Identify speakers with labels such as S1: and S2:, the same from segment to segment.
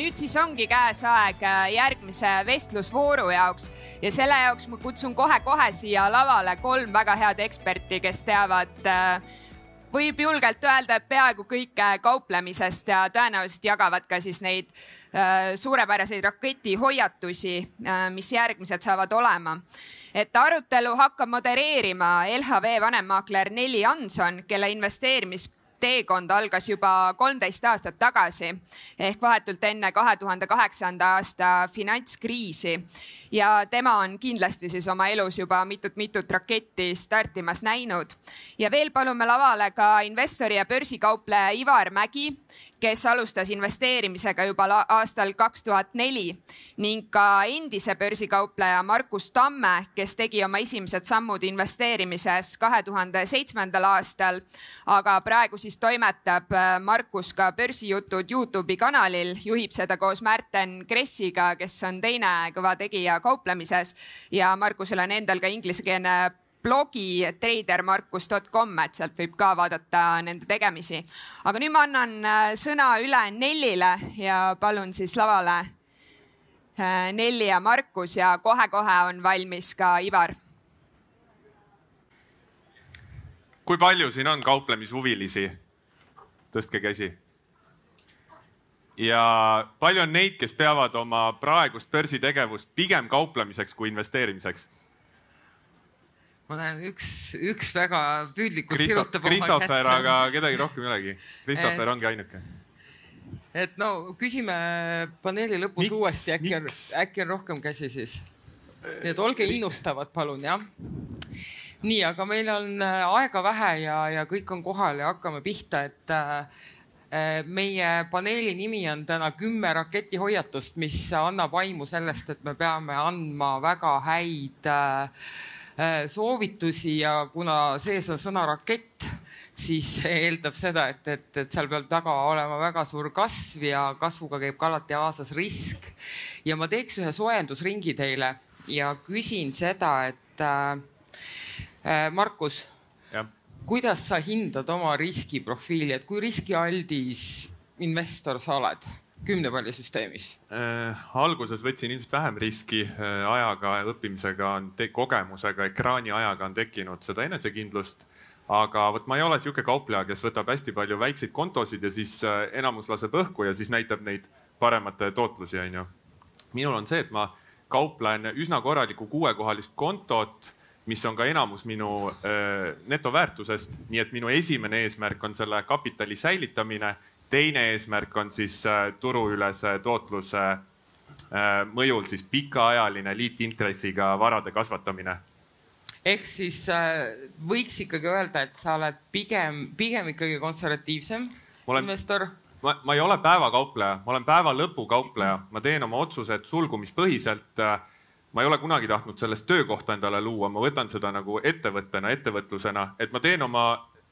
S1: nüüd siis ongi käes aeg äh, järgmise vestlusvooru jaoks ja selle jaoks ma kutsun kohe-kohe siia lavale kolm väga head eksperti, kes teavad äh, võib julgelt öelda, et peaaegu kõike kauplemisest ja tõenäoliselt jagavad ka siis neid äh, suurepäraseid raketihoiatusi, mis järgmised saavad olema. et arutelu hakkab modereerima LHV vanemmaakler Nelli Anson, kelle investeerimis teekond algas juba kolmteist aastat tagasi ehk vahetult enne kahe tuhande kaheksanda aasta finantskriisi. Ja tema on kindlasti siis oma elus juba mitut-mitut raketti startimas näinud. ja veel palume lavale ka investori ja börsikaupleja Ivar Mägi, kes alustas investeerimisega juba aastal kaks tuhat neli ning ka endise börsikaupleja Markus Tamme, kes tegi oma esimesed sammud investeerimises kahe tuhande seitsmendal aastal, aga praegu siis toimetab äh, Markus ka börsijutud Youtube'i kanalil, juhib seda koos Märten Kressiga, kes on teine kõva tegija kauplemises ja Markusel on endal ka inglisekeelne blogi tradermarkus.com, et sealt võib ka vaadata nende tegemisi. aga nüüd ma annan äh, sõna üle Nellile ja palun siis lavale äh, Nelli ja Markus ja kohe-kohe on valmis ka Ivar.
S2: kui palju siin on kauplemishuvilisi? tõstke käsi. Ja palju on neid, kes peavad oma praegust börsitegevust pigem kauplemiseks kui investeerimiseks?
S3: ma näen üks, üks väga püüdlikult
S2: Kristo,
S3: sirutab oma
S2: Christopher, aga kedagi rohkem ei olegi. Christopher
S3: Et-
S2: ongi ainuke.
S3: et no küsime paneeli lõpus
S2: Miks?
S3: uuesti, äkki on, äkki on rohkem käsi siis. nii et olge innustavad, palun, jah. nii, aga meil on äh, aega vähe ja, ja kõik on kohal ja hakkame pihta, et äh, meie paneeli nimi on täna kümme raketihoiatust, mis annab aimu sellest, et me peame andma väga häid äh, äh, soovitusi ja kuna sees on sõna rakett, siis see eeldab seda, et, et, et seal peab taga olema väga suur kasv ja kasvuga käib ka alati kaasas risk. ja ma teeks ühe soojendusringi teile ja küsin seda, et äh, äh, Markus, kuidas sa hindad oma riskiprofiili, et kui riskialdis investor sa oled kümnepallisüsteemis?
S2: äh, alguses võtsin ilmselt vähem riski äh, ajaga, õppimisega kogemusega, ekraani ajaga on tekkinud seda enesekindlust. aga vot ma ei ole sihuke kaupleja, kes võtab hästi palju väikseid kontosid ja siis äh, enamus laseb õhku ja siis näitab neid paremate tootlusi, onju. minul on see, et ma kauplen üsna korralikku kuuekohalist kontot mis on ka enamus minu äh, netoväärtusest, nii et minu esimene eesmärk on selle kapitali säilitamine. teine eesmärk on siis äh, turuülese tootluse äh, mõjul siis pikaajaline liitintressiga varade kasvatamine.
S3: ehk siis äh, võiks ikkagi öelda, et sa oled pigem, pigem ikkagi konservatiivsem
S2: Olen-
S3: investor.
S2: ma, ma ei ole päevakaupleja, ma olen päeva lõpu kaupleja, ma teen oma otsused sulgumispõhiselt. Ma ei ole kunagi tahtnud sellest töökohta endale luua, ma võtan seda nagu ettevõttena, ettevõtlusena, et ma teen oma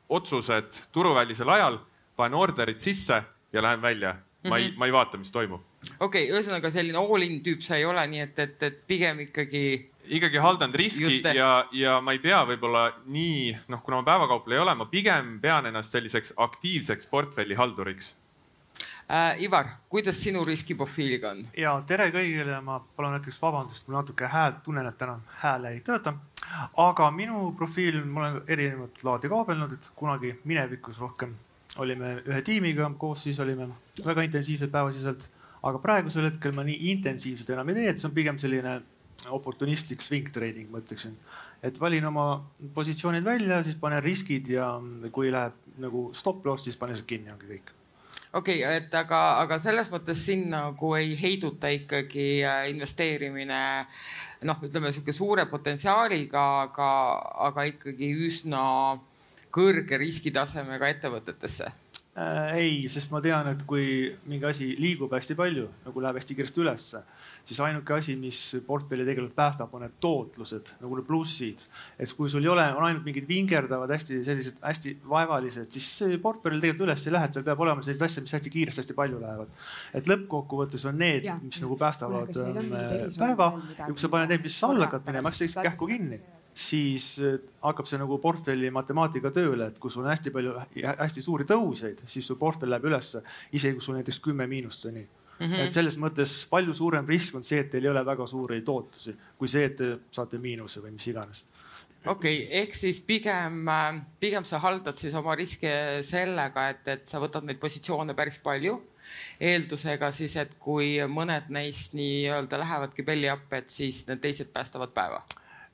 S2: otsused turuvälisel ajal, panen orderid sisse ja lähen välja. ma ei, ma ei vaata, mis toimub.
S3: okei okay,, ühesõnaga selline all-in tüüp sa ei ole, nii et, et, et pigem ikkagi
S2: ikkagi haldan riski ja, ja ma ei pea võib-olla nii, noh, kuna ma päevakaupleja ei ole, ma pigem pean ennast selliseks aktiivseks portfellihalduriks.
S3: Äh,. Ivar, kuidas sinu riskiprofiiliga on?
S4: ja tere kõigile, ma palun näiteks vabandust, mul natuke hääl, tunnen, et täna hääl ei tööta. aga minu profiil, ma olen erinevat laadi kaabelnud, et kunagi minevikus rohkem olime ühe tiimiga koos, siis olime väga intensiivsed päevasiselt. aga praegusel hetkel ma nii intensiivselt enam ei tee, et see on pigem selline oportunistlik swing trading, ma ütleksin. et valin oma positsioonid välja, siis panen riskid ja kui läheb nagu stop loss, siis panen sealt kinni, ongi kõik
S3: okei okay,, et aga, aga selles mõttes sind nagu ei heiduta ikkagi äh, investeerimine noh, ütleme sihuke suure potentsiaaliga, aga, aga ikkagi üsna kõrge riskitasemega ettevõtetesse.
S4: Äh, ei, sest ma tean, et kui mingi asi liigub hästi palju, nagu läheb hästi kiiresti ülesse, siis ainuke asi, mis portfelli tegelikult päästab, on need tootlused nagu need plussid. et kui sul ei ole, on ainult mingid vingerdavad hästi sellised hästi vaevalised, siis see portfell tegelikult üles ei lähe, et seal peab olema selliseid asju, mis hästi kiiresti hästi palju lähevad. et lõppkokkuvõttes on need, mis nagu päästavad ähm, päeva ja kui sa paned need, mis alla hakkavad minema,
S5: pärast
S4: siis kähku kinni siis äh, hakkab see nagu portfelli matemaatika tööle, et kui sul on hästi palju hästi suuri tõuseid, siis su portfell läheb ülesse, isegi kui sul näiteks kümme miinust on nii. mm. -hmm. et selles mõttes palju suurem risk on see, et teil ei ole väga suuri tootlusi, kui see, et te saate miinuse või mis iganes
S3: okei okay,, ehk siis pigem, pigem sa haldad siis oma riske sellega, et, et sa võtad neid positsioone päris palju. eeldusega siis, et kui mõned neist nii-öelda lähevadki belly up, et siis need teised päästavad päeva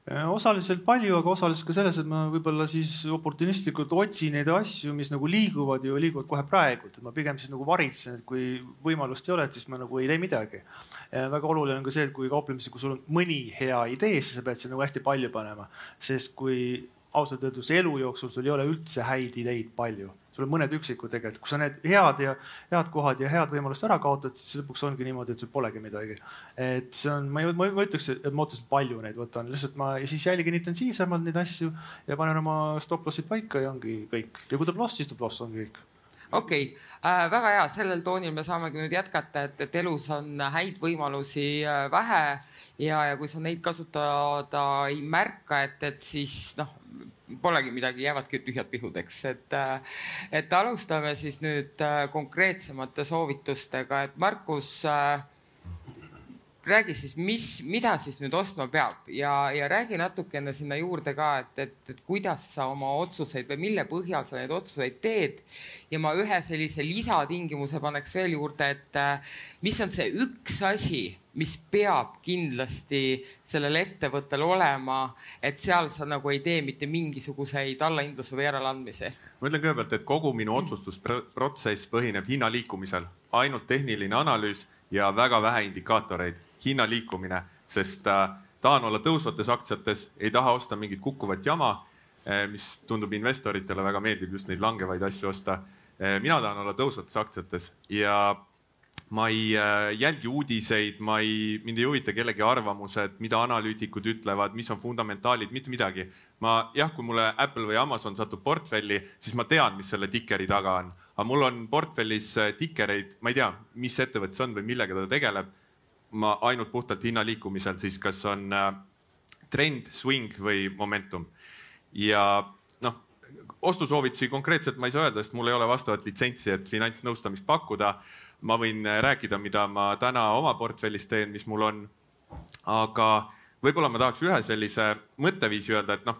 S4: osaliselt palju, aga osaliselt ka selles, et ma võib-olla siis oportunistlikult otsin neid asju, mis nagu liiguvad ja liiguvad kohe praegult, et ma pigem siis nagu varitsen, et kui võimalust ei ole, et siis ma nagu ei tee midagi. Äh, väga oluline on ka see, et kui kauplemisel, kui sul on mõni hea idee, siis sa pead seda nagu hästi palju panema, sest kui ausalt öeldes elu jooksul sul ei ole üldse häid ideid palju sul on mõned üksikud tegelikult, kui sa need head ja head kohad ja head võimalused ära kaotad, siis lõpuks ongi niimoodi, et sul polegi midagi. et see on, ma ei, ma ütleks, et ma otseselt palju neid võtan, lihtsalt ma siis jälgin intensiivsemalt neid asju ja panen oma stop loss'id paika ja ongi kõik. ja kui tuleb loss, siis tuleb loss, ongi kõik
S3: okei okay. äh,, väga hea, sellel toonil me saamegi nüüd jätkata, et, et elus on häid võimalusi äh, vähe ja, ja kui sa neid kasutada ei märka, et, et siis noh, polegi midagi, jäävadki tühjad pihudeks, et, äh, et alustame siis nüüd äh, konkreetsemate soovitustega, et Markus äh, räägi siis, mis, mida siis nüüd ostma peab? Ja, ja räägi natukene sinna juurde ka, et, et, et kuidas sa oma otsuseid või mille põhjal sa neid otsuseid teed. ja ma ühe sellise lisatingimuse paneks veel juurde, et mis on see üks asi, mis peab kindlasti sellel ettevõttel olema, et seal sa nagu ei tee mitte mingisuguseid allahindluse või järeleandmisi?
S2: ma ütlen kõigepealt, et kogu minu otsustusprotsess põhineb hinna liikumisel, ainult tehniline analüüs ja väga vähe indikaatoreid hinna liikumine, sest äh, tahan olla tõusvates aktsiates, ei taha osta mingit kukkuvat jama, äh, mis tundub investoritele väga meeldib just neid langevaid asju osta. Äh, mina tahan olla tõusvates aktsiates ja ma ei jälgi uudiseid, ma ei, mind ei huvita kellegi arvamused, mida analüütikud ütlevad, mis on fundamentaalid, mitte midagi. ma jah, kui mulle Apple või Amazon satub portfelli, siis ma tean, mis selle tikeri taga on, aga mul on portfellis tikereid, ma ei tea, mis ettevõte see on või millega ta tegeleb ma ainult puhtalt hinna liikumisel siis, kas on äh, trend, swing või momentum. ja noh, ostusoovitusi konkreetselt ma ei saa öelda, sest mul ei ole vastavat litsentsi, et finantsnõustamist pakkuda. Ma võin äh, rääkida, mida ma täna oma portfellis teen, mis mul on. aga võib-olla ma tahaks ühe sellise mõtteviisi öelda, et noh,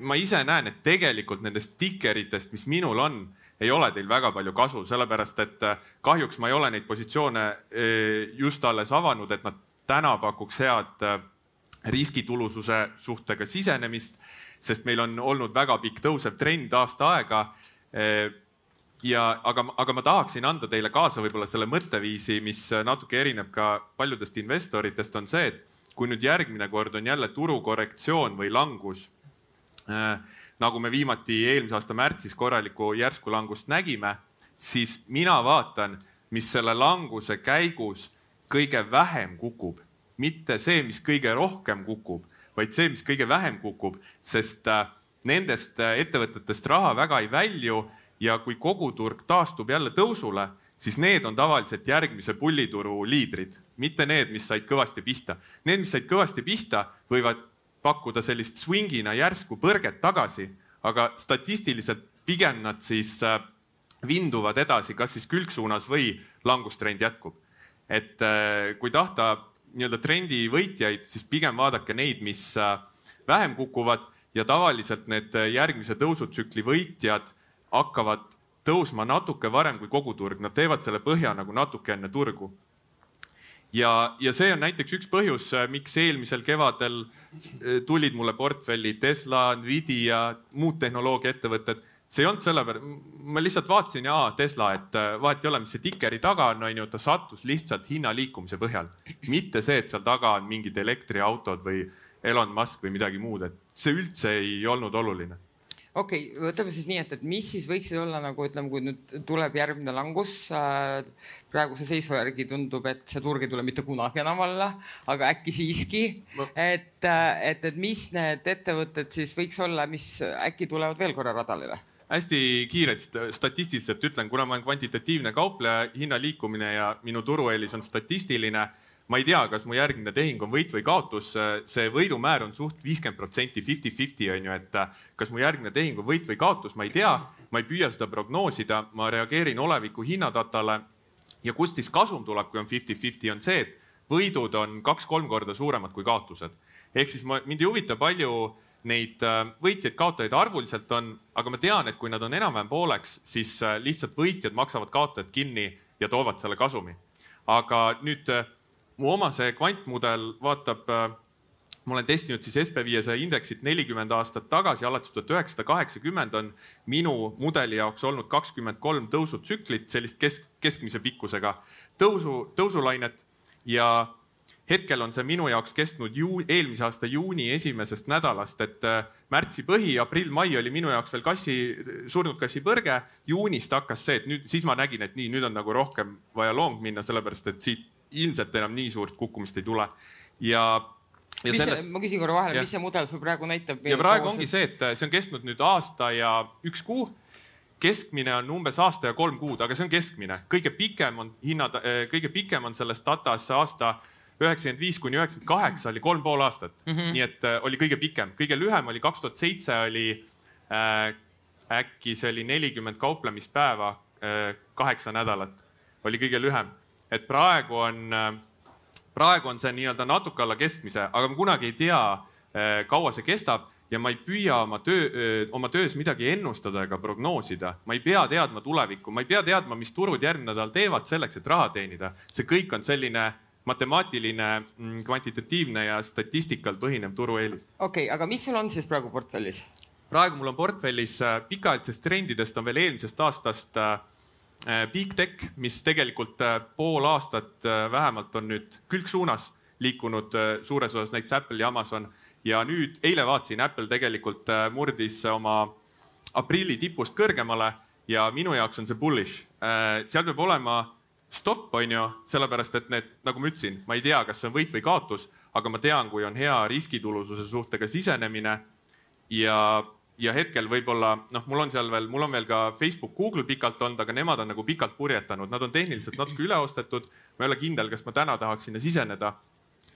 S2: ma ise näen, et tegelikult nendest tikeritest, mis minul on ei ole teil väga palju kasu, sellepärast et äh, kahjuks ma ei ole neid positsioone äh, just alles avanud, et nad täna pakuks head riskitulususe suhtega sisenemist, sest meil on olnud väga pikk tõusev trend aasta aega. Ja aga, aga ma tahaksin anda teile kaasa võib-olla selle mõtteviisi, mis natuke erineb ka paljudest investoritest, on see, et kui nüüd järgmine kord on jälle turukorrektsioon või langus nagu me viimati eelmise aasta märtsis korralikku järsku langust nägime, siis mina vaatan, mis selle languse käigus kõige vähem kukub, mitte see, mis kõige rohkem kukub, vaid see, mis kõige vähem kukub, sest äh, nendest äh, ettevõtetest raha väga ei välju ja kui koguturg taastub jälle tõusule, siis need on tavaliselt järgmise pullituru liidrid, mitte need, mis said kõvasti pihta. Need, mis said kõvasti pihta, võivad pakkuda sellist swing'ina järsku põrget tagasi, aga statistiliselt pigem nad siis äh, vinduvad edasi, kas siis külgsuunas või langustrend jätkub. et äh, kui tahta nii-öelda trendi võitjaid, siis pigem vaadake neid, mis äh, vähem kukuvad ja tavaliselt need järgmise tõusutsükli võitjad hakkavad tõusma natuke varem kui koguturg, nad teevad selle põhja nagu natuke enne turgu ja, ja see on näiteks üks põhjus, äh, miks eelmisel kevadel äh, tulid mulle portfelli Tesla, Nvidia, muud tehnoloogiaettevõtted. see ei olnud sellepärast, ma lihtsalt vaatasin ja Tesla, et äh, vahet ei ole, mis see tikeri taga on, on ju, ta sattus lihtsalt hinna liikumise põhjal. mitte see, et seal taga on mingid elektriautod või Elon Musk või midagi muud, et see üldse ei olnud oluline
S3: okei okay,, võtame siis nii, et, et mis siis võiksid olla nagu ütleme, kui nüüd tuleb järgmine langus äh,. praeguse seisu järgi tundub, et see turg ei tule mitte kunagi enam alla, aga äkki siiski no.. et, äh, et, et mis need ettevõtted siis võiks olla, mis äkki tulevad veel korra radalile?
S2: hästi kiirelt statistiliselt ütlen, kuna ma olen kvantitatiivne kaupleja, hinna liikumine ja minu turueelis on statistiline ma ei tea, kas mu järgmine tehing on võit või kaotus, see võidumäär on suht viiskümmend protsenti, fifty-fifty on ju, et kas mu järgmine tehing on võit või kaotus, ma ei tea, ma ei püüa seda prognoosida, ma reageerin oleviku hinnadatale ja kust siis kasum tuleb, kui on fifty-fifty, on see, et võidud on kaks-kolm korda suuremad kui kaotused. ehk siis ma, mind ei huvita, palju neid äh, võitjaid-kaotajaid arvuliselt on, aga ma tean, et kui nad on enam-vähem pooleks, siis äh, lihtsalt võitjad maksavad kaotajad kinni ja toovad selle kasumi. aga nüüd äh, mu oma see kvantmudel vaatab, ma olen testinud siis SB viiesaja indeksit nelikümmend aastat tagasi, alates tuhat üheksasada kaheksakümmend on minu mudeli jaoks olnud kakskümmend kolm tõusutsüklit, sellist kesk, keskmise pikkusega tõusu, tõusulainet ja hetkel on see minu jaoks kestnud juu, eelmise aasta juuni esimesest nädalast, et äh, märtsi põhi, aprill-mai oli minu jaoks veel kassi, surnud kassi põrge. juunist hakkas see, et nüüd, siis ma nägin, et nii, nüüd on nagu rohkem vaja long minna, sellepärast et siit ilmselt enam nii suurt kukkumist ei tule. ja
S3: ja mis sellest... ma küsin korra vahele, mis see mudel sul praegu näitab?
S2: ja praegu ongi see, et see on kestnud nüüd aasta ja üks kuu. keskmine on umbes aasta ja kolm kuud, aga see on keskmine, kõige pikem on hinnad, äh, kõige pikem on selles datas aasta üheksakümmend viis kuni üheksakümmend kaheksa oli kolm pool aastat mm. -hmm. nii et äh, oli kõige pikem, kõige lühem oli kaks tuhat seitse oli äh, äkki see oli nelikümmend kauplemispäeva äh,, kaheksa nädalat oli kõige lühem. Et praegu on äh,, praegu on see nii-öelda natuke alla keskmise, aga ma kunagi ei tea äh,, kaua see kestab ja ma ei püüa oma töö, äh, oma töös midagi ennustada ega prognoosida. ma ei pea teadma tulevikku, ma ei pea teadma, mis turud järgmine nädal teevad selleks, et raha teenida. see kõik on selline matemaatiline, mm, kvantitatiivne ja statistikal põhinev turueelis.
S3: okei okay,, aga mis sul on siis praegu portfellis?
S2: praegu mul on portfellis pikaajalistest trendidest on veel eelmisest aastast äh, Big Tech, mis tegelikult pool aastat vähemalt on nüüd külgsuunas liikunud suures osas näiteks Apple ja Amazon ja nüüd eile vaatasin, Apple tegelikult murdis oma aprilli tipust kõrgemale ja minu jaoks on see bullish. seal peab olema stopp, on ju, sellepärast et need, nagu ma ütlesin, ma ei tea, kas see on võit või kaotus, aga ma tean, kui on hea riskitulususe suhtega sisenemine ja, ja hetkel võib-olla noh, mul on seal veel, mul on veel ka Facebook, Google pikalt olnud, aga nemad on nagu pikalt purjetanud, nad on tehniliselt natuke üle ostetud. ma ei ole kindel, kas ma täna tahaks sinna siseneda.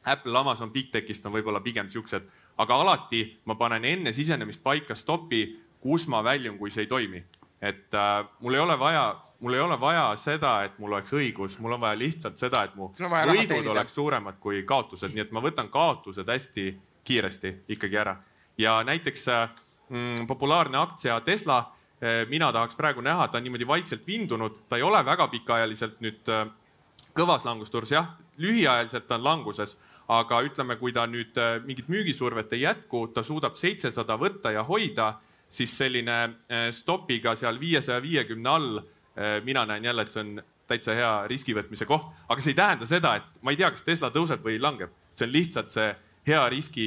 S2: Apple, Amazon, Big Techist on võib-olla pigem siuksed, aga alati ma panen enne sisenemist paika stopi, kus ma väljun, kui see ei toimi et äh, mul ei ole vaja, mul ei ole vaja seda, et mul oleks õigus, mul on vaja lihtsalt seda, et mu võidud oleks suuremad kui kaotused, nii et ma võtan kaotused hästi kiiresti ikkagi ära. ja näiteks äh, populaarne aktsia Tesla äh,, mina tahaks praegu näha, ta on niimoodi vaikselt vindunud, ta ei ole väga pikaajaliselt nüüd äh, kõvas langusturus, jah, lühiajaliselt ta on languses aga ütleme, kui ta nüüd äh, mingit müügisurvet ei jätku, ta suudab seitsesada võtta ja hoida siis selline stopiga seal viiesaja viiekümne all. Mina näen jälle, et see on täitsa hea riskivõtmise koht, aga see ei tähenda seda, et ma ei tea, kas Tesla tõuseb või langeb, see on lihtsalt see hea riski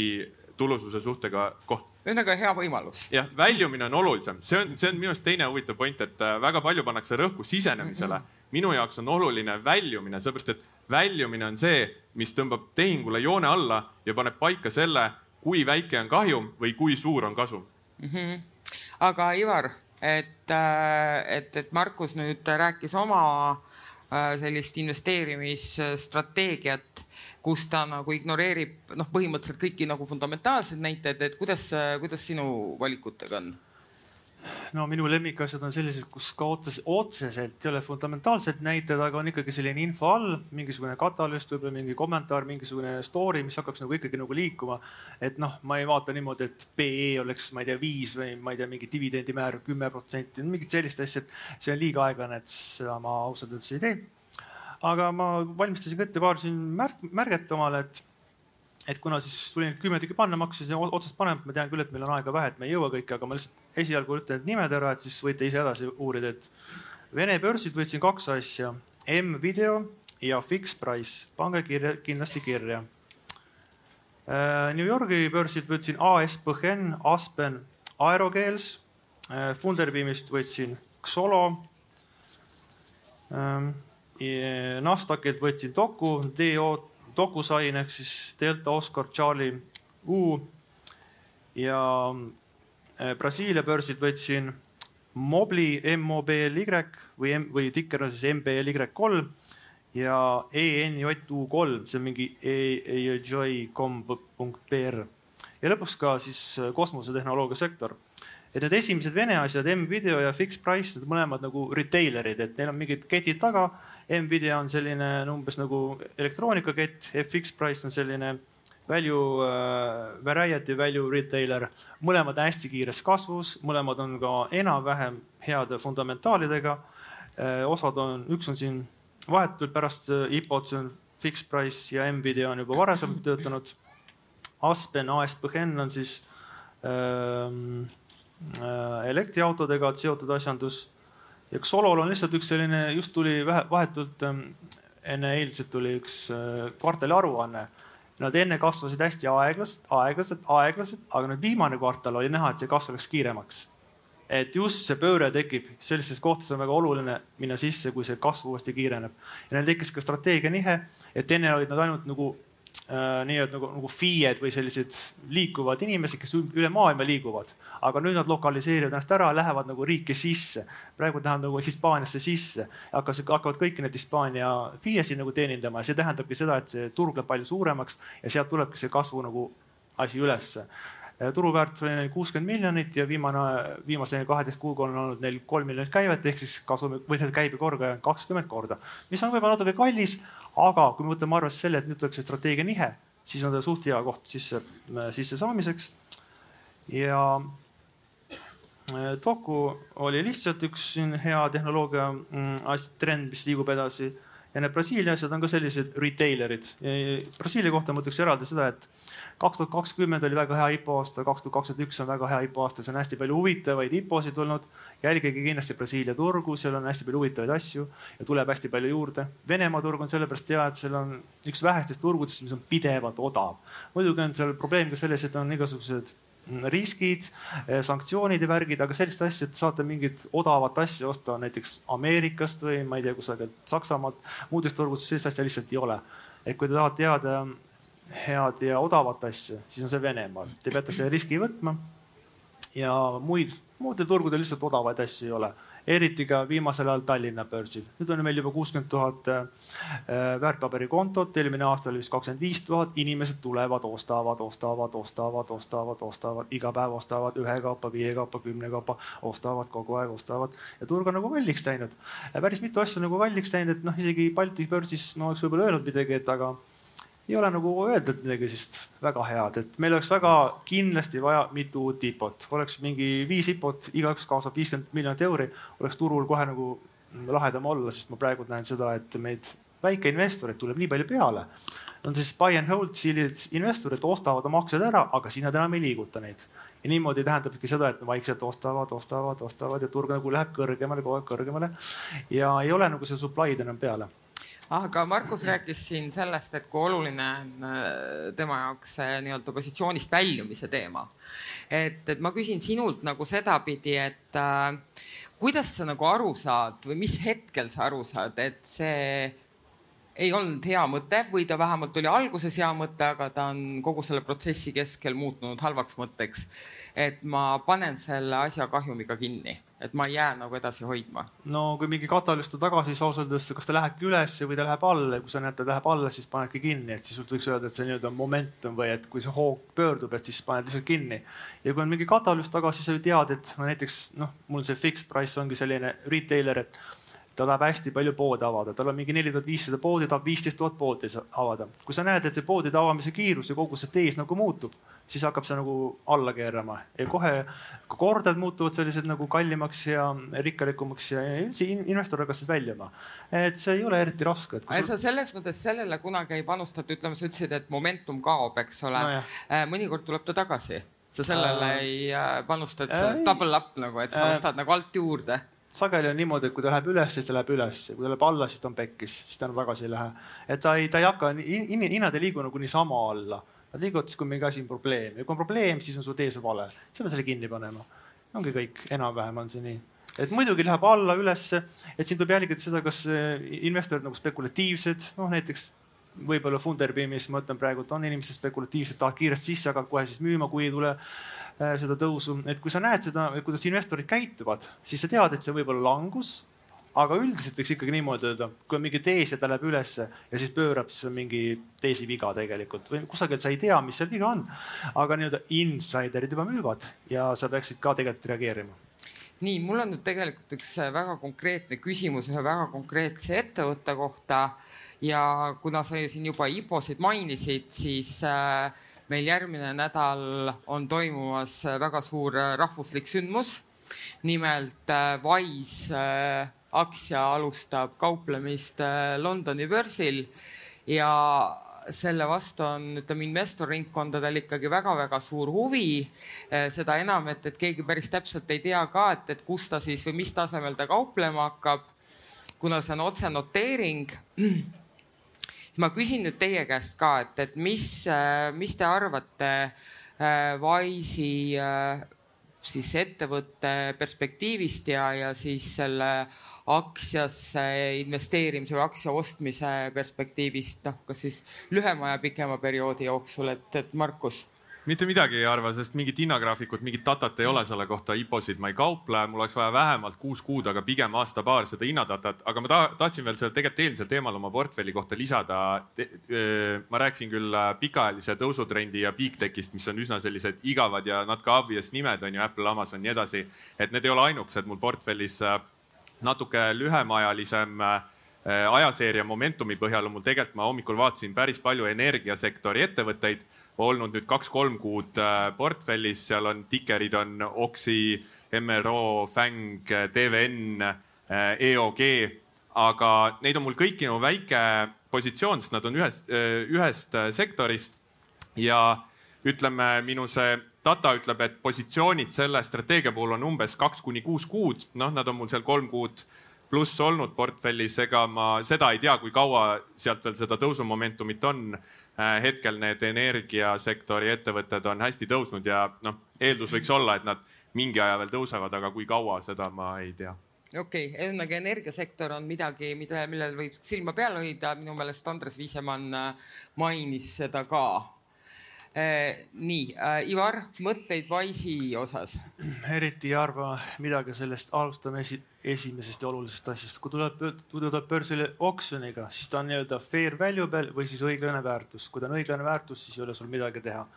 S2: tulususe suhtega koht.
S3: Ühesõnaga hea võimalus.
S2: jah, väljumine on olulisem, see on, see on minu arust teine huvitav point, et äh, väga palju pannakse rõhku sisenemisele minu jaoks on oluline väljumine, sellepärast et väljumine on see, mis tõmbab tehingule joone alla ja paneb paika selle, kui väike on kahjum või kui suur on kasum mm.
S3: -hmm aga Ivar, et, äh, et, et Markus nüüd rääkis oma äh, sellist investeerimisstrateegiat, kus ta nagu ignoreerib noh, põhimõtteliselt kõiki nagu fundamentaalseid näiteid, et kuidas, kuidas sinu valikutega on?
S4: No minu lemmikasjad on sellised, kus ka otses, otseselt ei ole fundamentaalsed näited, aga on ikkagi selline info all, mingisugune katalüüst, võib-olla mingi kommentaar, mingisugune story, mis hakkaks nagu ikkagi nagu liikuma. et noh, ma ei vaata niimoodi, et PE oleks, ma ei tea, viis või ma ei tea, mingi dividendimäär kümme protsenti, mingit sellist asja, et see on liiga aeglane, et seda ma ausalt öeldes ei tee. aga ma valmistasin ka ette paar siin märk, märget omale, et et kuna siis tuli neid kümme tükki panna, ma hakkasin otsast panema, ma tean küll, et meil on aega vähe, et me ei jõua kõike, aga ma lihtsalt esialgu ütlen need nimed ära, et siis võite ise edasi uurida, et Vene börsilt võtsin kaks asja, M-video ja Fix Price, pange kirja, kindlasti kirja. Äh, New Yorgi börsilt võtsin AS Põhhen, Aspen, Aerogels. Äh, Funderbeamist võtsin Xolo. Ähm, Nasdaqilt võtsin Doku, DO DocuSign ehk siis Delta Oscar Charlie U. Ja äh, Brasiilia börsilt võtsin Mobli MOBLY või M või tikker on siis MBLY3 ja ENJU3, see on mingi EAJ.com.pr ja lõpuks ka siis äh, kosmosetehnoloogia sektor et need esimesed Vene asjad, M-Video ja Fixed Price, need mõlemad nagu retailer'id, et neil on mingid ketid taga. M-Video on selline umbes nagu elektroonikakett, Fixed Price on selline value äh,, variety value retailer. mõlemad hästi kiires kasvus, mõlemad on ka enam-vähem heade fundamentaalidega äh,. osad on, üks on siin vahetult pärast äh, IPO-d, see on Fixed Price ja M-Video on juba varasemalt töötanud. Aspen, ASPHN on siis ähm, Äh, elektriautodega seotud asjandus. ja Xolol on lihtsalt üks selline, just tuli vähe, vahetult ähm, enne eilset tuli üks äh, kvartali aruanne. Nad enne kasvasid hästi aeglaselt, aeglaselt, aeglaselt, aga nüüd viimane kvartal oli näha, et see kasv läks kiiremaks. et just see pööre tekib, sellistes kohtades on väga oluline minna sisse, kui see kasv uuesti kiireneb. ja neil tekkis ka strateegia nihe, et enne olid nad ainult nagu Äh, nii-öelda nagu, nagu FIE-d või sellised liikuvad inimesed, kes üle maailma liiguvad. aga nüüd nad lokaliseerivad ennast ära, lähevad nagu riiki sisse. praegu lähevad nagu Hispaaniasse sisse, hakkas, hakkavad kõiki neid Hispaania FIE-sid nagu teenindama. Ja see tähendabki seda, et see turg läheb palju suuremaks ja sealt tulebki see kasvu nagu asi ülesse. Äh, turuväärtus oli neil kuuskümmend miljonit ja viimane, viimase kaheteist kuuga on olnud neil kolm miljonit käivet. Ehk siis kasumi või see käibekordaja on kakskümmend korda, mis on võib-olla natuke kallis, aga kui me võtame arvesse selle, et nüüd tuleb see strateegia nihe, siis on ta suht hea koht sisse, sisse saamiseks. ja äh, oli lihtsalt üks hea tehnoloogia mm, trend, mis liigub edasi ja need Brasiilia asjad on ka sellised retailer'id. Brasiilia kohta ma ütleks eraldi seda, et kaks tuhat kakskümmend oli väga hea IPO aasta, kaks tuhat kakskümmend üks on väga hea IPO aasta, seal on hästi palju huvitavaid IPO-sid tulnud. jälgige kindlasti Brasiilia turgu, seal on hästi palju huvitavaid asju ja tuleb hästi palju juurde. Venemaa turg on sellepärast hea, et seal on üks vähestest turgudest, mis on pidevalt odav. muidugi on seal probleem ka selles, et on igasugused riskid, eh, sanktsioonid ja värgid, aga sellist asja, et saate mingit odavat asja osta näiteks Ameerikast või ma ei tea, kusagilt Saksamaalt, muudest turgudest, sellist asja lihtsalt ei ole. et kui te tahate teada head ja odavat asja, siis on see Venemaal, te peate selle riski võtma. ja muid, muudel turgudel lihtsalt odavaid asju ei ole eriti ka viimasel ajal Tallinna börsil. nüüd on meil juba kuuskümmend tuhat äh, väärtpaberikontot, eelmine aasta oli vist kakskümmend viis tuhat, inimesed tulevad, ostavad, ostavad, ostavad, ostavad, ostavad, iga päev ostavad ühe kaupa, viie kaupa, kümne kaupa, ostavad kogu aeg, ostavad. Ja turg on nagu kalliks läinud. päris mitu asja on nagu kalliks läinud, et noh, isegi Balti börsis ma oleks võib-olla öelnud midagi, et aga ei ole nagu öeldud midagi sellist väga head, et meil oleks väga kindlasti vaja mitu uut IPO-t, oleks mingi viis IPO-t, igaüks kaasab viiskümmend miljonit euri, oleks turul kohe nagu lahedam olla, sest ma praegu näen seda, et meid väikeinvestoreid tuleb nii palju peale. on siis buy and hold sellised investorid ostavad oma aktsiad ära, aga siis nad enam ei liiguta neid. ja niimoodi tähendabki seda, et vaikselt ostavad, ostavad, ostavad ja turg nagu läheb kõrgemale, kogu aeg kõrgemale. ja ei ole nagu see supply'd enam peale
S3: aga Markus rääkis siin sellest, et kui oluline on äh, tema jaoks see nii-öelda positsioonist väljumise teema. et, et ma küsin sinult nagu sedapidi, et äh, kuidas sa nagu aru saad või mis hetkel sa aru saad, et see ei olnud hea mõte või ta vähemalt oli alguses hea mõte, aga ta on kogu selle protsessi keskel muutunud halvaks mõtteks. et ma panen selle asja kahjumiga kinni et ma ei jää nagu edasi hoidma.
S4: no kui mingi katalüüs on taga, siis ausalt öeldes, kas ta lähebki üles või ta läheb alla ja kui sa näed, ta läheb alla, siis panedki kinni, et siis võiks öelda, et see nii-öelda momentum või et kui see hoog pöördub, et siis paned lihtsalt kinni. ja kui on mingi katalüüs taga, siis sa ju tead, et no näiteks noh, mul see fixed price ongi selline retailer, et ta tahab hästi palju poode avada, tal on mingi neli tuhat viissada poodi, tahab viisteist tuhat poodi avada. kui sa näed, et poodide avamise kiirus ja kogu see tees nagu muutub, siis hakkab see nagu alla keerama ja kohe kordad muutuvad sellised nagu kallimaks ja rikkalikumaks ja üldse investor hakkas sealt väljuma. et see ei ole eriti raske.
S3: Sa... sa selles mõttes sellele kunagi ei panusta, et ütleme, sa ütlesid, et momentum kaob, eks ole no. Äh, mõnikord tuleb ta tagasi sa sellele äh, ei äh, panusta, et sa double up nagu, et sa ostad nagu alt juurde
S4: sageli on niimoodi, et kui ta läheb üles, siis ta läheb üles, kui ta läheb alla, siis ta on pekkis, siis ta enam tagasi ei lähe. et ta ei, ta ei hakka, hinnad ei liigu nagu niisama alla. Nad liiguvad siis, kui mingi asi on probleem. Ja kui on probleem, siis on su tees vale, siis pead selle kinni panema. ongi kõik, enam-vähem on see nii. Et muidugi läheb alla, ülesse, et siin tuleb jälgida seda, kas eh, investorid nagu spekulatiivsed, noh näiteks võib-olla Funderbeamis, ma ütlen praegu, et on inimesed spekulatiivsed, tahavad kiiresti sisse, aga kohe siis müüma, kui ei tule seda tõusu, et kui sa näed seda, kuidas investorid käituvad, siis sa tead, et see võib olla langus aga üldiselt võiks ikkagi niimoodi öelda, kui on mingi tees ja ta läheb ülesse ja siis pöörab, siis on mingi teesi viga tegelikult või kusagilt sa ei tea, mis seal viga on. aga nii-öelda insiderid juba müüvad ja sa peaksid ka tegelikult reageerima
S3: nii, mul on nüüd tegelikult üks väga konkreetne küsimus ühe väga konkreetse ettevõtte kohta ja kuna sa siin juba IPO-sid mainisid, siis äh, meil järgmine nädal on toimumas väga suur rahvuslik sündmus. nimelt äh, Wise äh, aktsia alustab kauplemist äh, Londoni börsil ja selle vastu on, ütleme, investorringkondadel ikkagi väga-väga suur huvi. Äh, seda enam, et, et keegi päris täpselt ei tea ka, et, et kus ta siis või mis tasemel ta kauplema hakkab. kuna see on otsenoteering. Ma küsin nüüd teie käest ka, et, et mis, äh, mis te arvate Wise'i siis ettevõtte perspektiivist ja, ja siis selle aktsiasse investeerimise või aktsia ostmise perspektiivist, noh, kas siis lühema ja pikema perioodi jooksul, et, et Markus
S2: mitte midagi ei arva, sest mingit hinnagraafikut, mingit datat ei ole selle kohta, IPO-sid ma ei kauple, mul oleks vaja vähemalt kuus kuud, aga pigem aasta-paar seda hinnadatat, aga ma tahtsin veel selle tegelikult eelmisel teemal oma portfelli kohta lisada. ma rääkisin küll äh, pikaajalise tõusutrendi ja big tech'ist, mis on üsna sellised igavad ja not ka obvious nimed on ju, Apple, Amazon, nii edasi. et need ei ole ainukesed mul portfellis äh, natuke lühemaajalisem äh, ajaseeria momentumi põhjal on mul tegelikult, ma hommikul vaatasin päris palju energiasektori ettevõtteid olnud nüüd kaks-kolm kuud äh, portfellis, seal on tikerid on Oxy, MRO, Fäng, TVN, äh, EOG, aga neid on mul kõiki nagu väike positsioon, sest nad on ühest, ühest sektorist ja ütleme, minu see data ütleb, et positsioonid selle strateegia puhul on umbes kaks kuni kuus kuud, noh, nad on mul seal kolm kuud pluss olnud portfellis, ega ma seda ei tea, kui kaua sealt veel seda tõusumomentumit on. Äh, hetkel need energiasektori ettevõtted on hästi tõusnud ja noh, eeldus võiks olla, et nad mingi aja veel tõusevad, aga kui kaua, seda ma ei tea.
S3: Okei okay,, ühesõnaga energiasektor on midagi, mida, millel võib silma peal hoida, minu meelest Andres Viisemann äh, mainis seda ka nii äh,, Ivar, mõtteid Wise'i osas?
S4: eriti ei arva midagi sellest, alustame esi, esimesest ja olulisest asjast. kui tuleb, kui tuleb börsile oksjoniga, siis ta on nii-öelda fair valuable või siis õiglane väärtus. kui ta on õiglane väärtus, siis ei ole sul midagi teha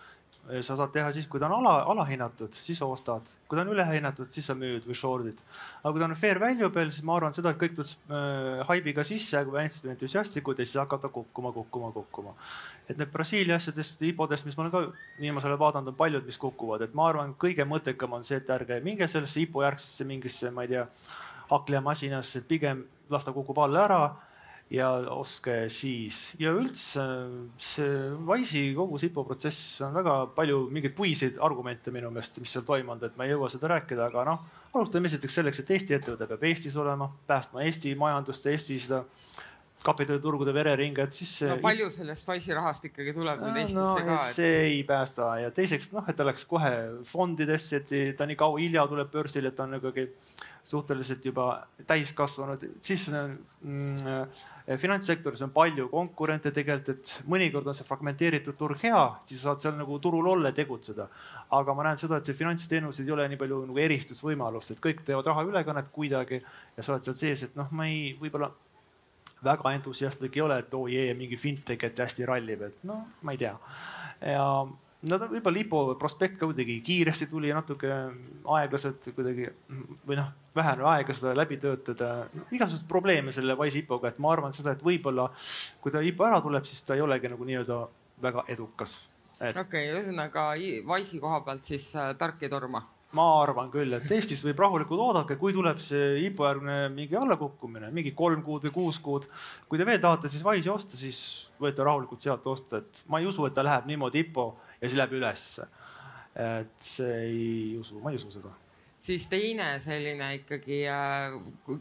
S4: sa saad teha siis, kui ta on ala, alahinnatud, siis ostad. kui ta on ülehinnatud, siis sa müüd või short'id. aga kui ta on fair valuable, siis ma arvan seda, et kõik tuleb äh, haibiga sisse, hästi entusiastlikud ja siis hakata kukkuma, kukkuma, kukkuma. et need Brasiilia asjadest, IPO-dest, mis ma olen ka viimasel ajal vaadanud, on paljud, mis kukuvad, et ma arvan, kõige mõttekam on see, et ärge minge sellesse IPO järgsesse mingisse, ma ei tea, hakklihamasinasse, et pigem las ta kukub alla ära ja ostke siis ja üldse see Wise'i kogu SIPO protsess on väga palju mingeid puiseid argumente minu meelest, mis seal toimunud, et ma ei jõua seda rääkida, aga noh, alustame esiteks selleks, et Eesti ettevõte peab Eestis olema, päästma Eesti majandust, Eesti seda kapitaliturgude vereringet, siis.
S3: no palju sellest Wise'i rahast ikkagi tuleb nüüd Eestisse no, ka?
S4: see ei päästa ja teiseks noh, et ta läks kohe fondidesse, et ta nii kaua hilja tuleb börsile, et ta on ikkagi suhteliselt juba täiskasvanud, siis mm, finantssektoris on palju konkurente tegelikult, et mõnikord on see fragmenteeritud turg hea, siis saad seal nagu turul olla ja tegutseda. aga ma näen seda, et see finantsteenused ei ole nii palju nagu eristusvõimalust, et kõik teevad rahaülekannet kuidagi ja sa oled seal sees, et noh, ma ei, võib-olla väga entusiastlik ei ole, et oo oh, jee, mingi fintech, et hästi rallib, et noh, ma ei tea. ja no ta võib-olla IPO prospekt ka kuidagi kiiresti tuli ja natuke aeglaselt kuidagi või noh, vähene aega seda läbi töötada no,. igasuguseid probleeme selle Wise IPO-ga, et ma arvan seda, et võib-olla kui ta IPO ära tuleb, siis ta ei olegi nagu nii-öelda väga edukas
S3: et.... okei okay,, ühesõnaga Wise'i koha pealt siis äh, tark ei torma
S4: ma arvan küll, et Eestis võib rahulikult oodata, kui tuleb see IPO järgne mingi allakukkumine, mingi kolm kuud või kuus kuud. kui te veel tahate siis Wise'i osta, siis võite rahulikult sealt osta, et ma ei usu, et ta läheb niimoodi IPO ja siis läheb ülesse. et see ei usu, ma ei usu seda.
S3: Siis teine selline ikkagi äh,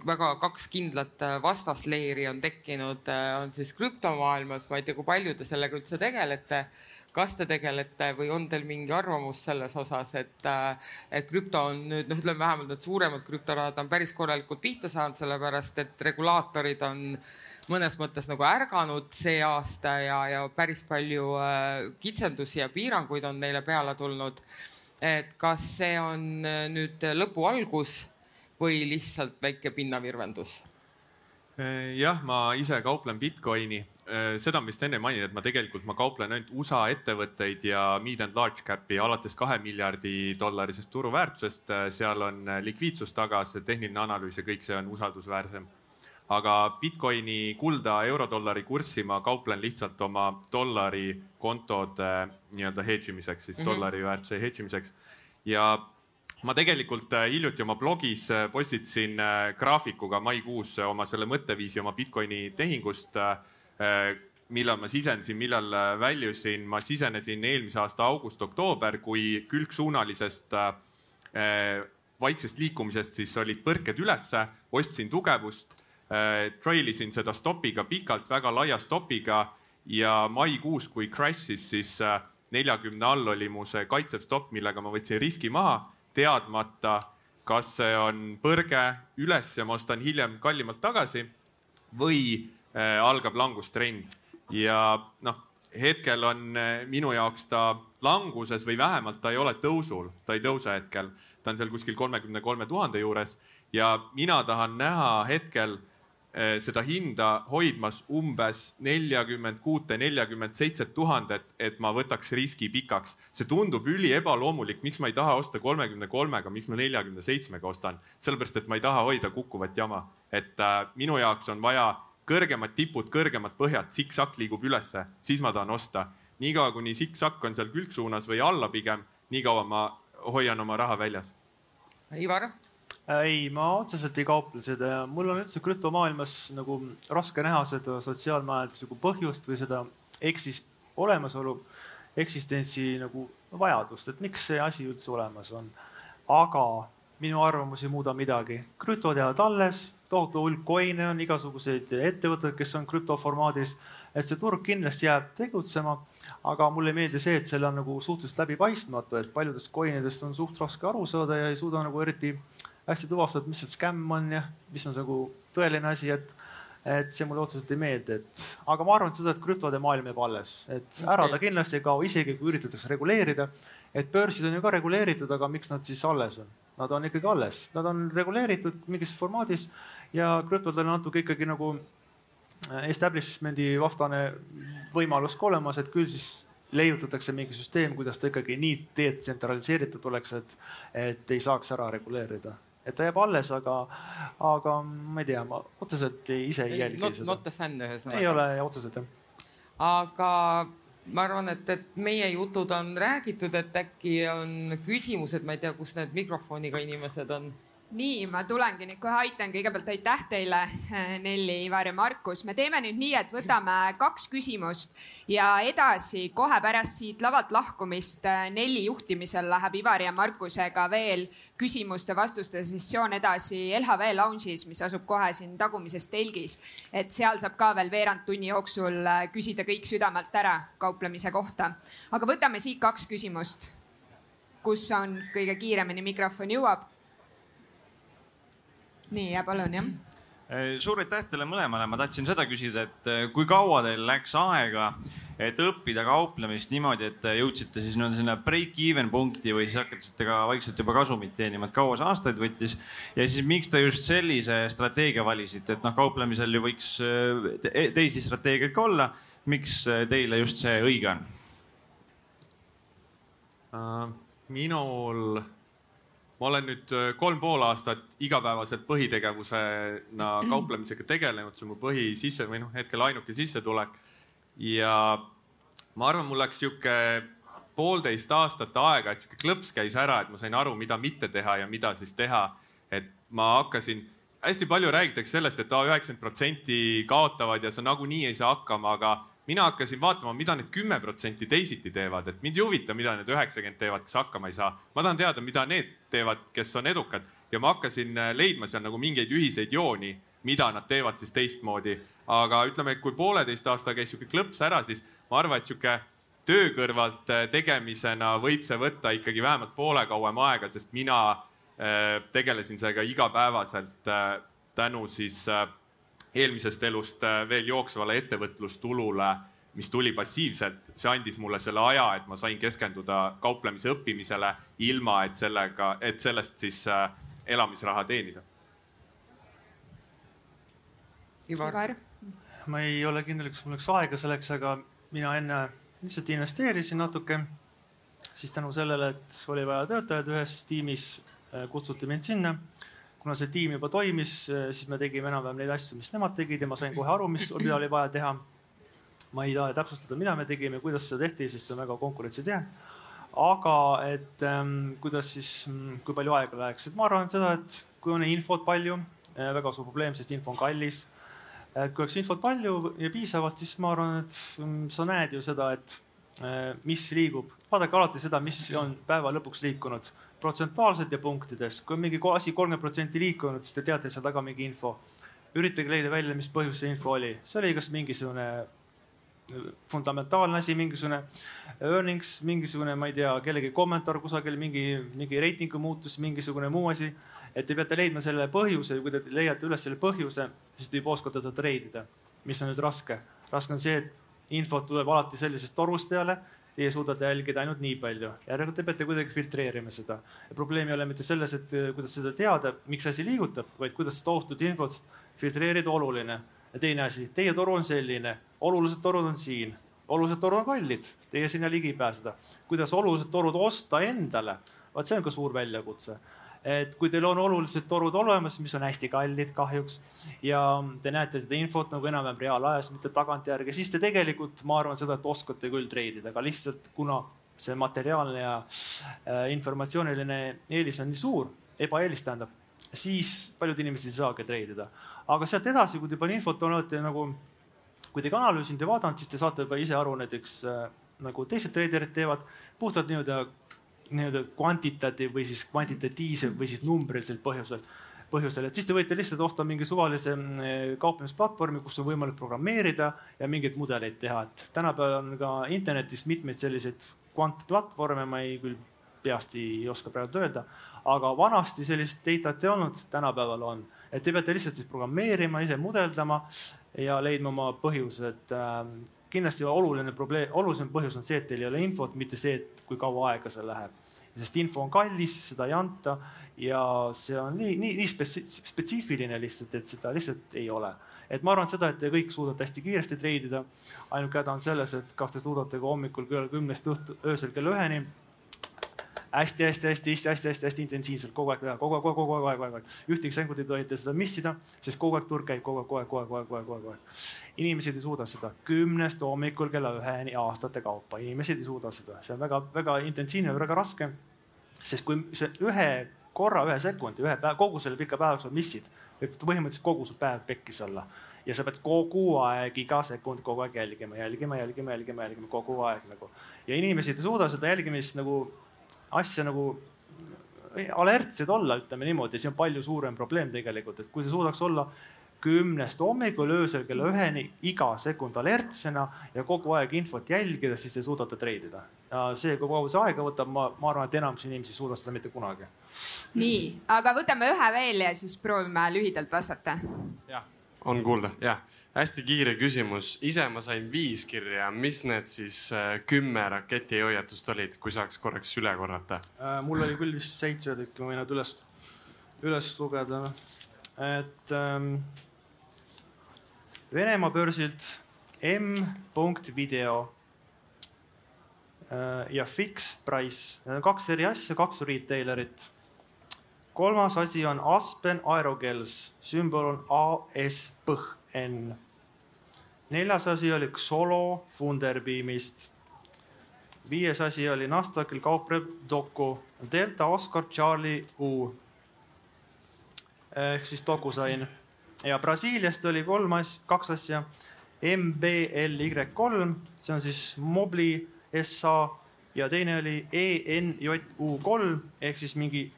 S3: väga kaks kindlat äh, vastasleeri on tekkinud, äh, on siis krüptomaailmas, ma ei tea, kui palju te sellega üldse tegelete. Kas te tegelete või on teil mingi arvamus selles osas, et, et krüpto on nüüd noh, ütleme vähemalt need suuremad krüptorahad on päris korralikult pihta saanud, sellepärast et regulaatorid on mõnes mõttes nagu ärganud see aasta ja, ja päris palju äh, kitsendusi ja piiranguid on neile peale tulnud. et kas see on äh, nüüd lõpu algus või lihtsalt väike pinnavirvendus?
S2: jah, ma ise kauplen Bitcoini, seda ma vist enne mainin, et ma tegelikult, ma kauplen ainult USA ettevõtteid ja mid and large cap'i alates kahe miljardi dollarisest turuväärtusest. seal on likviidsus taga, see tehniline analüüs ja kõik see on usaldusväärsem aga Bitcoini, kulda, eurodollari kurssi ma kauplen lihtsalt oma dollari kontode nii-öelda hedge imiseks, siis mm -hmm. dollari väärtuse hedge imiseks. ja ma tegelikult äh, hiljuti oma blogis äh, postitasin äh, graafikuga maikuus oma selle mõtteviisi oma Bitcoini tehingust. millal ma sisenesin, millal väljusin, ma sisenesin eelmise aasta august-oktoober, kui külgsuunalisest vaiksest liikumisest siis olid põrked ülesse, ostsin tugevust Äh, trail isin seda stopiga pikalt, väga laia stopiga ja maikuus, kui crash'is, siis äh, neljakümne all oli mu see kaitsev stopp, millega ma võtsin riski maha, teadmata, kas see on põrge üles ja ma ostan hiljem kallimalt tagasi või äh, algab langustrend. Ja noh, hetkel on minu jaoks ta languses või vähemalt ta ei ole tõusul, ta ei tõuse hetkel, ta on seal kuskil kolmekümne kolme tuhande juures ja mina tahan näha hetkel seda hinda hoidmas umbes neljakümmend kuute, neljakümmend seitset tuhandet, et ma võtaks riski pikaks. see tundub üli ebaloomulik, miks ma ei taha osta kolmekümne kolmega, miks ma neljakümne seitsmega ostan, sellepärast et ma ei taha hoida kukkuvat jama. et äh, minu jaoks on vaja kõrgemad tipud, kõrgemad põhjad, siksak liigub ülesse, siis ma tahan osta. niikaua kuni siksak on seal külgsuunas või alla pigem, niikaua ma hoian oma raha väljas.
S3: Ivar
S4: ei, ma otseselt ei kauple seda ja mul on üldse krüptomaailmas nagu raske näha seda sotsiaalmajanduslikku põhjust või seda eksis olemasolu, eksistentsi nagu vajadust, et miks see asi üldse olemas on. aga minu arvamus ei muuda midagi, krüptod jäävad alles, tohutu hulk coin'e on, igasuguseid ettevõtteid, kes on krüptoformaadis, et see turg kindlasti jääb tegutsema. aga mulle ei meeldi see, et seal on nagu suhteliselt läbipaistmatu, et paljudest coin idest on suht raske aru saada ja ei suuda nagu eriti hästi tuvastada, mis seal skämm on ja mis on nagu tõeline asi, et, et see mulle otseselt ei meeldi, et aga ma arvan et seda, et krüptode maailm jääb alles, et ära ta kindlasti ei kao, isegi kui üritatakse reguleerida. et börsid on ju ka reguleeritud, aga miks nad siis alles on? Nad on ikkagi alles, nad on reguleeritud mingis formaadis ja krüptodel on natuke ikkagi nagu äh, establishment'i vastane võimalus ka olemas, et küll siis leiutatakse mingi süsteem, kuidas ta ikkagi nii detsentraliseeritud oleks, et, et ei saaks ära reguleerida et ta jääb alles, aga, aga ma ei tea, ma otseselt ise ei jälgi
S3: not,
S4: seda.
S3: Not a fan ühesõnaga.
S4: ei ole otseselt jah.
S3: aga ma arvan, et, et meie jutud on räägitud, et äkki on küsimused, ma ei tea, kus need mikrofoniga inimesed on
S1: nii, ma tulengi nüüd kohe aitan, kõigepealt aitäh teile, eh, Nelli, Ivar ja Markus. me teeme nüüd nii, et võtame kaks küsimust ja edasi kohe pärast siit lavalt lahkumist eh, Nelli juhtimisel läheb Ivari ja Markusega veel küsimuste-vastuste sessioon edasi LHV Lounge'is, mis asub kohe siin tagumises telgis. et seal saab ka veel veerand tunni jooksul eh, küsida kõik südamelt ära kauplemise kohta. aga võtame siit kaks küsimust. kus on kõige kiiremini mikrofon jõuab nii ja palun jah
S5: äh, suur aitäh teile mõlemale, ma tahtsin seda küsida, et äh, kui kaua teil läks aega, et õppida kauplemist niimoodi, et jõudsite siis nii-öelda sinna break-even punkti või siis hakkasite ka vaikselt juba kasumit teenima, et kaua see aastaid võttis? ja siis miks te just sellise strateegia valisite, et noh, kauplemisel ju võiks äh, teisi strateegiaid ka olla. miks teile just see õige on
S2: uh,? minul ma olen nüüd äh, kolm pool aastat igapäevaselt põhitegevusena kauplemisega tegelenud, see on mu põhisisse või noh, hetkel ainuke sissetulek. ja ma arvan, mul läks sihuke poolteist aastat aega, et sihuke klõps käis ära, et ma sain aru, mida mitte teha ja mida siis teha. et ma hakkasin, hästi palju räägitakse sellest et, et üheksakümmend protsenti kaotavad ja sa nagunii ei saa hakkama, aga mina hakkasin vaatama, mida need kümme protsenti teisiti teevad, et mind ei huvita, mida need üheksakümmend teevad, kes hakkama ei saa. ma tahan teada, mida need teevad, kes on edukad ja ma hakkasin äh, leidma seal nagu mingeid ühiseid jooni, mida nad teevad siis teistmoodi. aga ütleme, kui pooleteist aasta käis sihuke klõps ära, siis ma arvan, et sihuke töö kõrvalt äh, tegemisena võib see võtta ikkagi vähemalt poole kauem aega, sest mina äh, tegelesin sellega igapäevaselt tänu siis eelmisest elust äh, veel jooksvale ettevõtlustulule, mis tuli passiivselt, see andis mulle selle aja, et ma sain keskenduda kauplemise õppimisele, ilma et sellega, et sellest siis äh, elamisraha teenida.
S3: Ivar,
S1: Ivar,
S4: ma ei ole kindel, kas mul oleks aega selleks, aga mina enne lihtsalt investeerisin natuke. siis tänu sellele, et oli vaja töötajaid ühes tiimis, kutsuti mind sinna. Kuna see tiim juba toimis, siis me tegime enam-vähem neid asju, mis nemad tegid ja ma sain kohe aru, mis, oli vaja teha. ma ei taha täpsustada, mida me tegime, kuidas seda tehti, sest see on väga konkurentsitihe. aga et ähm, kuidas siis, kui palju aega läheks, et ma arvan seda, et kui on infot palju, väga suur probleem, sest info on kallis et kui oleks infot palju ja piisavalt, siis ma arvan, et mm, sa näed ju seda, et eh, mis liigub. vaadake alati seda, mis on päeva lõpuks liikunud protsentuaalselt ja punktides. kui on mingi asi kolmkümmend protsenti liikunud, siis te teate, et seal taga mingi info. üritage leida välja, mis põhjus see info oli. see oli kas mingisugune fundamentaalne asi, mingisugune earnings, mingisugune, ma ei tea, kellegi kommentaar kusagil, mingi, mingi reitingu muutus, mingisugune muu asi. et te peate leidma selle põhjuse ja kui te leiate üles selle põhjuse, siis te juba oskate seda treidida. mis on nüüd raske? raske on see, et infot tuleb alati sellisest torust peale. Teie suudate jälgida ainult nii palju, järelikult te peate kuidagi filtreerima seda. probleem ei ole mitte selles, et kuidas seda teada, miks asi liigutab, vaid kuidas tohutud infot filtreerida oluline ja teine asi, teie toru on selline, olulised torud on siin, olulised torud on kallid, teie sinna ligi ei pääseda. kuidas olulised torud osta endale, vaat see on ka suur väljakutse. Et kui teil on olulised torud olemas, mis on hästi kallid kahjuks ja te näete seda infot nagu enam-vähem reaalajas, mitte tagantjärgi, siis te tegelikult, ma arvan seda, et oskate küll treidida, aga lihtsalt kuna see materiaalne ja äh, informatsiooniline eelis on nii suur, ebaeelis tähendab, siis paljud inimesed ei saagi treidida. aga sealt edasi, kui te palju infot olete nagu, kui te ka analüüsinud ja vaadanud, siis te saate ka ise aru näiteks äh, nagu teised treiderid teevad puhtalt nii-öelda, nii-öelda kvantitatiiv või siis kvantitatiivse või siis numbrilisel põhjusel põhjusel, et siis te võite lihtsalt osta mingi suvalise mm, kauplemisplatvormi, kus on võimalik programmeerida ja mingeid mudeleid teha, et tänapäeval on ka internetis mitmeid selliseid kvantplatvorme, ma ei küll peast ei oska praegu öelda, aga vanasti sellist datat ei olnud, tänapäeval on. et te peate lihtsalt siis programmeerima, ise mudeldama ja leidma oma põhjused äh, kindlasti oluline probleem, olulisem põhjus on see, et teil ei ole infot, mitte see, et kui kaua aega see läheb. Sest info on kallis, seda ei anta ja see on nii, nii, nii spetsi, spetsiifiline lihtsalt, et seda lihtsalt ei ole. et ma arvan et seda, et te kõik suudate hästi kiiresti treidida. ainuke häda on selles, et kas te suudate ka hommikul kella kümnest õhtu, öösel kella üheni hästi-hästi-hästi-hästi-hästi-hästi intensiivselt kogu aeg teha, kogu aeg, kogu aeg, kogu aeg, kogu aeg. ühtegi sekundit ei tohi seda missida, sest kogu aeg turg käib kogu aeg, kogu aeg, kogu aeg, kogu aeg, kogu aeg. inimesed ei suuda seda kümnest hommikul kella üheni aastate kaupa, inimesed ei suuda seda, see on väga-väga intensiivne, väga raske. sest kui see ühe korra, ühe sekundi, ühe päev, kogu selle pika päeva jooksul missid, võib põhimõtteliselt kogu su päev pekkis olla ja sa pead kogu aeg, iga sekund kogu aeg jälgima, jälgima, jälgima, jälgima, jälgima kogu aeg nagu. ja inimesed ei suuda seda jälgimist nagu asja nagu alertsed olla, ütleme niimoodi, see on palju suurem probleem tegelikult, et kui sa suudaks olla kümnest hommikul öösel kella üheni iga sekund alertsena ja kogu aeg infot jälgida, siis te suudate treidida. ja see, kui kaua see aega võtab, ma, ma arvan, et enamus inimesi ei suuda seda mitte kunagi.
S1: nii, aga võtame ühe veel ja siis proovime lühidalt vastata.
S6: jah, on kuulda, jah hästi kiire küsimus, ise ma sain viis kirja, mis need siis äh, kümme raketihoiatust olid, kui saaks korraks üle korrata?
S7: Äh, mul oli küll vist seitse tükki, ma võin nad üles, üles lugeda. et ähm, Venemaa börsilt m.video äh, ja fix price, need on kaks eri asja, kaks retailerit. kolmas asi on Aspen Aerogels, sümbol on ASPN neljas asi oli Xolo Funderbeamist. viies asi oli Nasdaqil kauplev Doku. Delta Oscar Charlie U. Ehk siis DocuSign ja Brasiiliast oli kolm asja, kaks asja. MBLY3, see on siis Mobli SA ja teine oli ENJU3 ehk siis mingi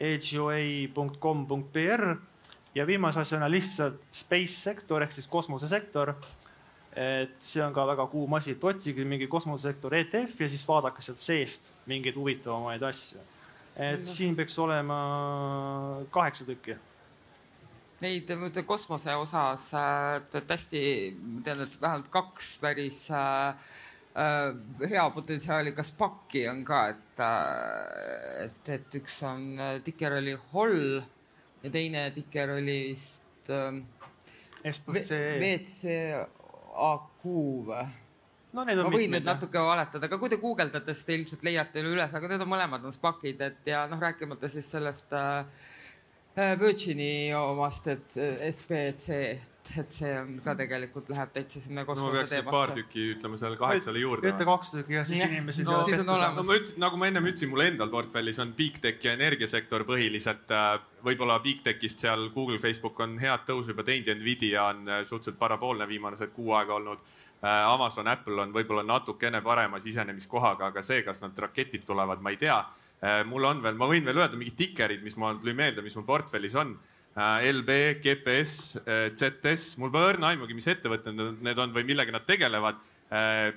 S7: HOA.com.br ja viimase asjana lihtsalt space sektor ehk siis kosmosesektor et see on ka väga kuum asi, et otsige mingi kosmosesektori ETF ja siis vaadake sealt seest mingeid huvitavamaid asju. et siin peaks olema kaheksa tükki.
S3: Neid kosmose osas, et hästi, et vähemalt kaks päris äh, äh, hea potentsiaaliga SPAC-i on ka, et äh,, et, et üks on, tikker oli Holl ja teine tikker oli vist äh,
S7: SPC.
S3: WCAQ või?
S7: no need on
S3: ma võin nüüd natuke valetada, aga kui te guugeldate, siis te ilmselt leiate üle üles, aga need on mõlemad on spakid, et ja noh, rääkimata siis sellest äh, äh Virgini omast, et äh, SBC, et see on ka tegelikult läheb täitsa sinna
S2: no ma
S3: kosmose
S2: peaks nüüd paar
S3: teemasse.
S2: tükki ütlema sellele kaheksale juurde.
S7: ütle kaks tükki ja siis
S3: Jah.
S7: inimesed
S2: no,
S3: siis on olemas.
S2: no ma ütlesin, nagu ma ennem ütlesin, mul endal portfellis on big tech ja energiasektor põhiliselt. võib-olla big tech'ist seal Google, Facebook on head tõusu juba teinud ja Nvidia on äh, suhteliselt parapoolne viimased kuu aega olnud. Amazon, Apple on võib-olla natukene parema sisenemiskohaga, aga see, kas nad raketid tulevad, ma ei tea. mul on veel, ma võin veel öelda mingid tikerid, mis mul tuli meelde, mis mul portfellis on. LB, GPS, ZS, mul pole õrna aimugi, mis ettevõtted need on või millega nad tegelevad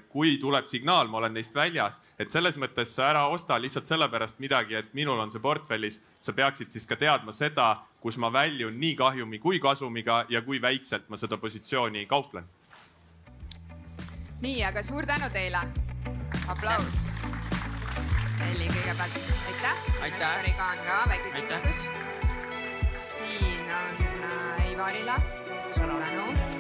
S2: kui tuleb signaal, ma olen neist väljas, et selles mõttes ära osta lihtsalt sellepärast midagi, et minul on see portfellis. sa peaksid siis ka teadma seda, kus ma väljun nii kahjumi kui kasumiga ja kui väikselt ma seda positsiooni kauplen.
S1: nii, aga suur tänu teile. aplaus. Elli kõigepealt, aitäh.
S3: Aitäh.
S1: Nestariga on ka väike kingitus. Siin on äh, Ivarile, suur tänu